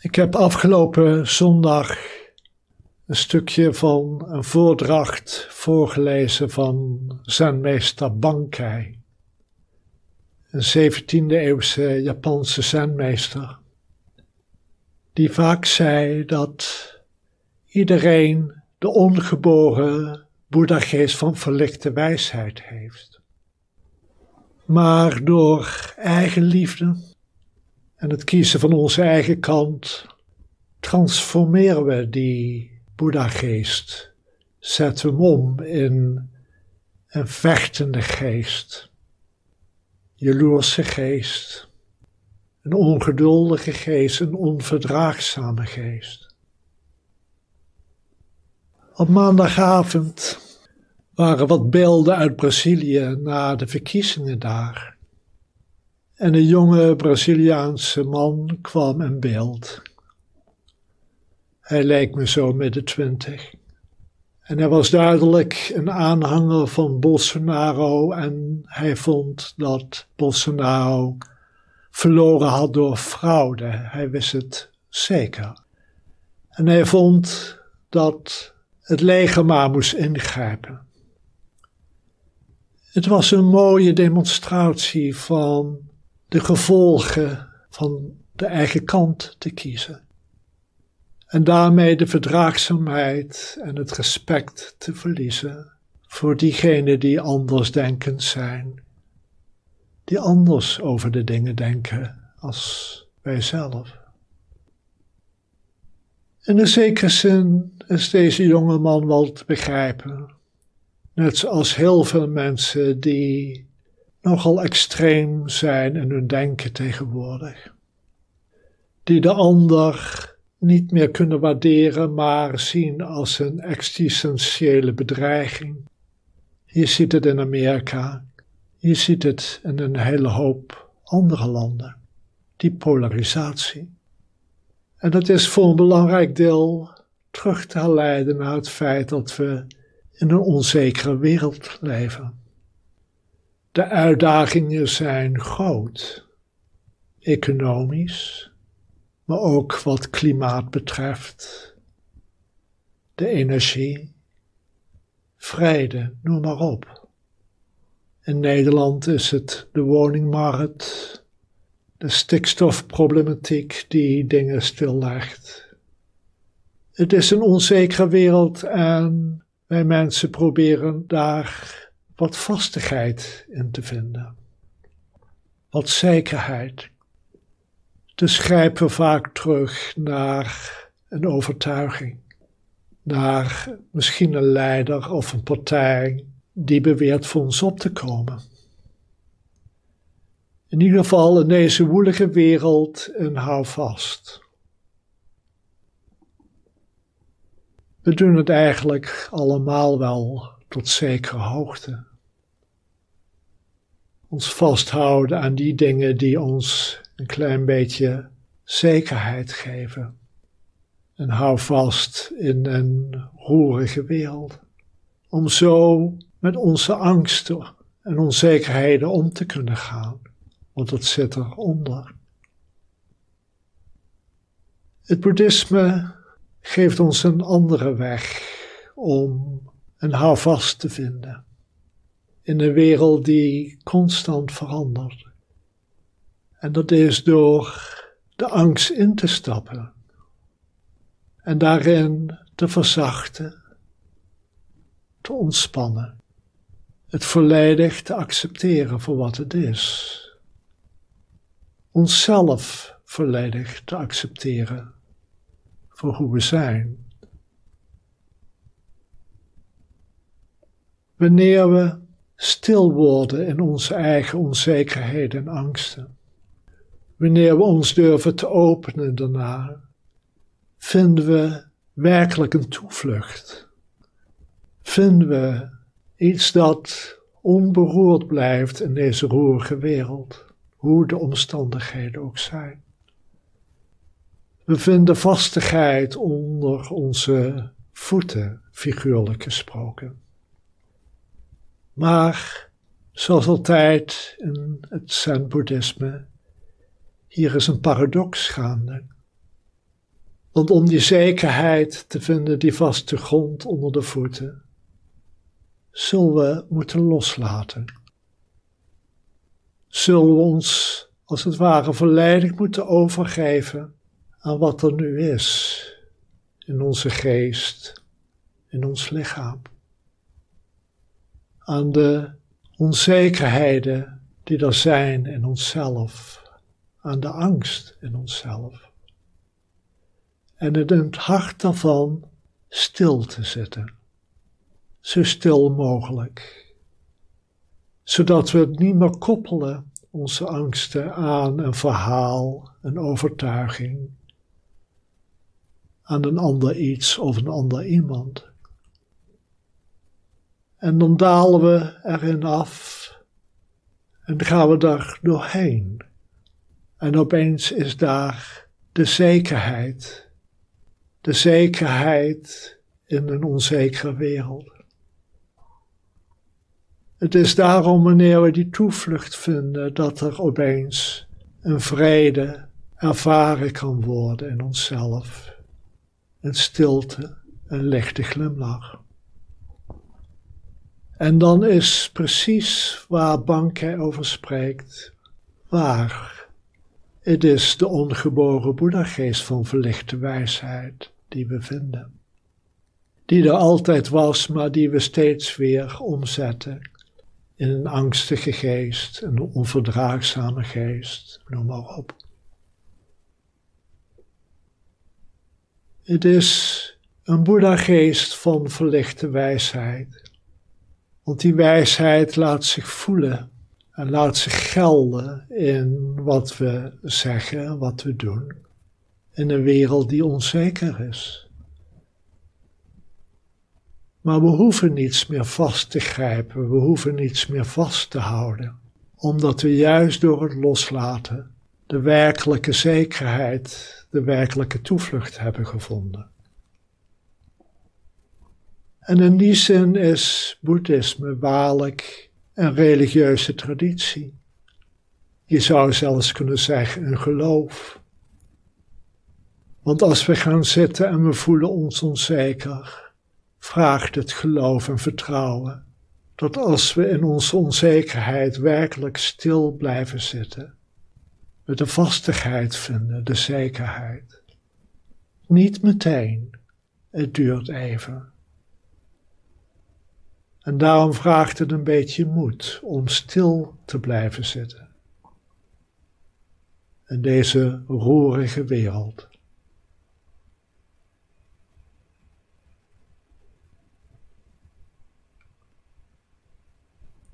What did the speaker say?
Ik heb afgelopen zondag een stukje van een voordracht voorgelezen van zenmeester Bankai, een 17e eeuwse Japanse zenmeester, die vaak zei dat iedereen de ongeboren Boeddha-geest van verlichte wijsheid heeft. Maar door eigen liefde en het kiezen van onze eigen kant transformeren we die Boeddha-geest, zetten we hem om in een vechtende geest, jaloerse geest, een ongeduldige geest, een onverdraagzame geest. Op maandagavond waren wat beelden uit Brazilië na de verkiezingen daar. En een jonge Braziliaanse man kwam in beeld. Hij leek me zo midden twintig. En hij was duidelijk een aanhanger van Bolsonaro en hij vond dat Bolsonaro verloren had door fraude. Hij wist het zeker. En hij vond dat het leger maar moest ingrijpen. Het was een mooie demonstratie van de gevolgen van de eigen kant te kiezen. En daarmee de verdraagzaamheid en het respect te verliezen voor diegenen die andersdenkend zijn, die anders over de dingen denken als wij zelf. In een zekere zin is deze jonge man wel te begrijpen, net zoals heel veel mensen die nogal extreem zijn in hun denken tegenwoordig. Die de ander niet meer kunnen waarderen, maar zien als een existentiële bedreiging. Je ziet het in Amerika, je ziet het in een hele hoop andere landen. Die polarisatie. En dat is voor een belangrijk deel terug te leiden naar het feit dat we in een onzekere wereld leven. De uitdagingen zijn groot, economisch, maar ook wat klimaat betreft, de energie, vrede, noem maar op. In Nederland is het de woningmarkt, de stikstofproblematiek die dingen stillegt. Het is een onzekere wereld en wij mensen proberen daar wat vastigheid in te vinden, wat zekerheid. Dus grijpen we vaak terug naar een overtuiging, naar misschien een leider of een partij die beweert voor ons op te komen. In ieder geval in deze woelige wereld een houvast. We doen het eigenlijk allemaal wel tot zekere hoogte ons vasthouden aan die dingen die ons een klein beetje zekerheid geven. En hou vast in een roerige wereld. Om zo met onze angsten en onzekerheden om te kunnen gaan, want dat zit eronder. Het boeddhisme geeft ons een andere weg om een houvast te vinden in een wereld die constant verandert. En dat is door de angst in te stappen en daarin te verzachten, te ontspannen, het volledig te accepteren voor wat het is, onszelf volledig te accepteren voor hoe we zijn. Wanneer we stil worden in onze eigen onzekerheden en angsten. Wanneer we ons durven te openen daarna, vinden we werkelijk een toevlucht. Vinden we iets dat onberoerd blijft in deze roerige wereld, hoe de omstandigheden ook zijn. We vinden vastigheid onder onze voeten, figuurlijk gesproken. Maar zoals altijd in het Zen-boeddhisme, hier is een paradox gaande. Want om die zekerheid te vinden, die vaste grond onder de voeten, zullen we moeten loslaten. Zullen we ons als het ware volledig moeten overgeven aan wat er nu is in onze geest, in ons lichaam. Aan de onzekerheden die er zijn in onszelf, aan de angst in onszelf. En in het hart daarvan stil te zitten, zo stil mogelijk, zodat we het niet meer koppelen, onze angsten, aan een verhaal, een overtuiging, aan een ander iets of een ander iemand. En dan dalen we erin af en gaan we daar doorheen. En opeens is daar de zekerheid, de zekerheid in een onzekere wereld. Het is daarom wanneer we die toevlucht vinden dat er opeens een vrede ervaren kan worden in onszelf een stilte, een lichte glimlach. En dan is precies waar Bankei over spreekt, waar. Het is de ongeboren Boeddha-geest van verlichte wijsheid die we vinden. Die er altijd was, maar die we steeds weer omzetten in een angstige geest, een onverdraagzame geest, noem maar op. Het is een Boeddha-geest van verlichte wijsheid. Want die wijsheid laat zich voelen en laat zich gelden in wat we zeggen, wat we doen, in een wereld die onzeker is. Maar we hoeven niets meer vast te grijpen, we hoeven niets meer vast te houden, omdat we juist door het loslaten de werkelijke zekerheid de werkelijke toevlucht hebben gevonden. En in die zin is boeddhisme waarlijk een religieuze traditie. Je zou zelfs kunnen zeggen een geloof. Want als we gaan zitten en we voelen ons onzeker, vraagt het geloof en vertrouwen dat als we in onze onzekerheid werkelijk stil blijven zitten, we de vastigheid vinden, de zekerheid. Niet meteen, het duurt even. En daarom vraagt het een beetje moed om stil te blijven zitten. In deze roerige wereld.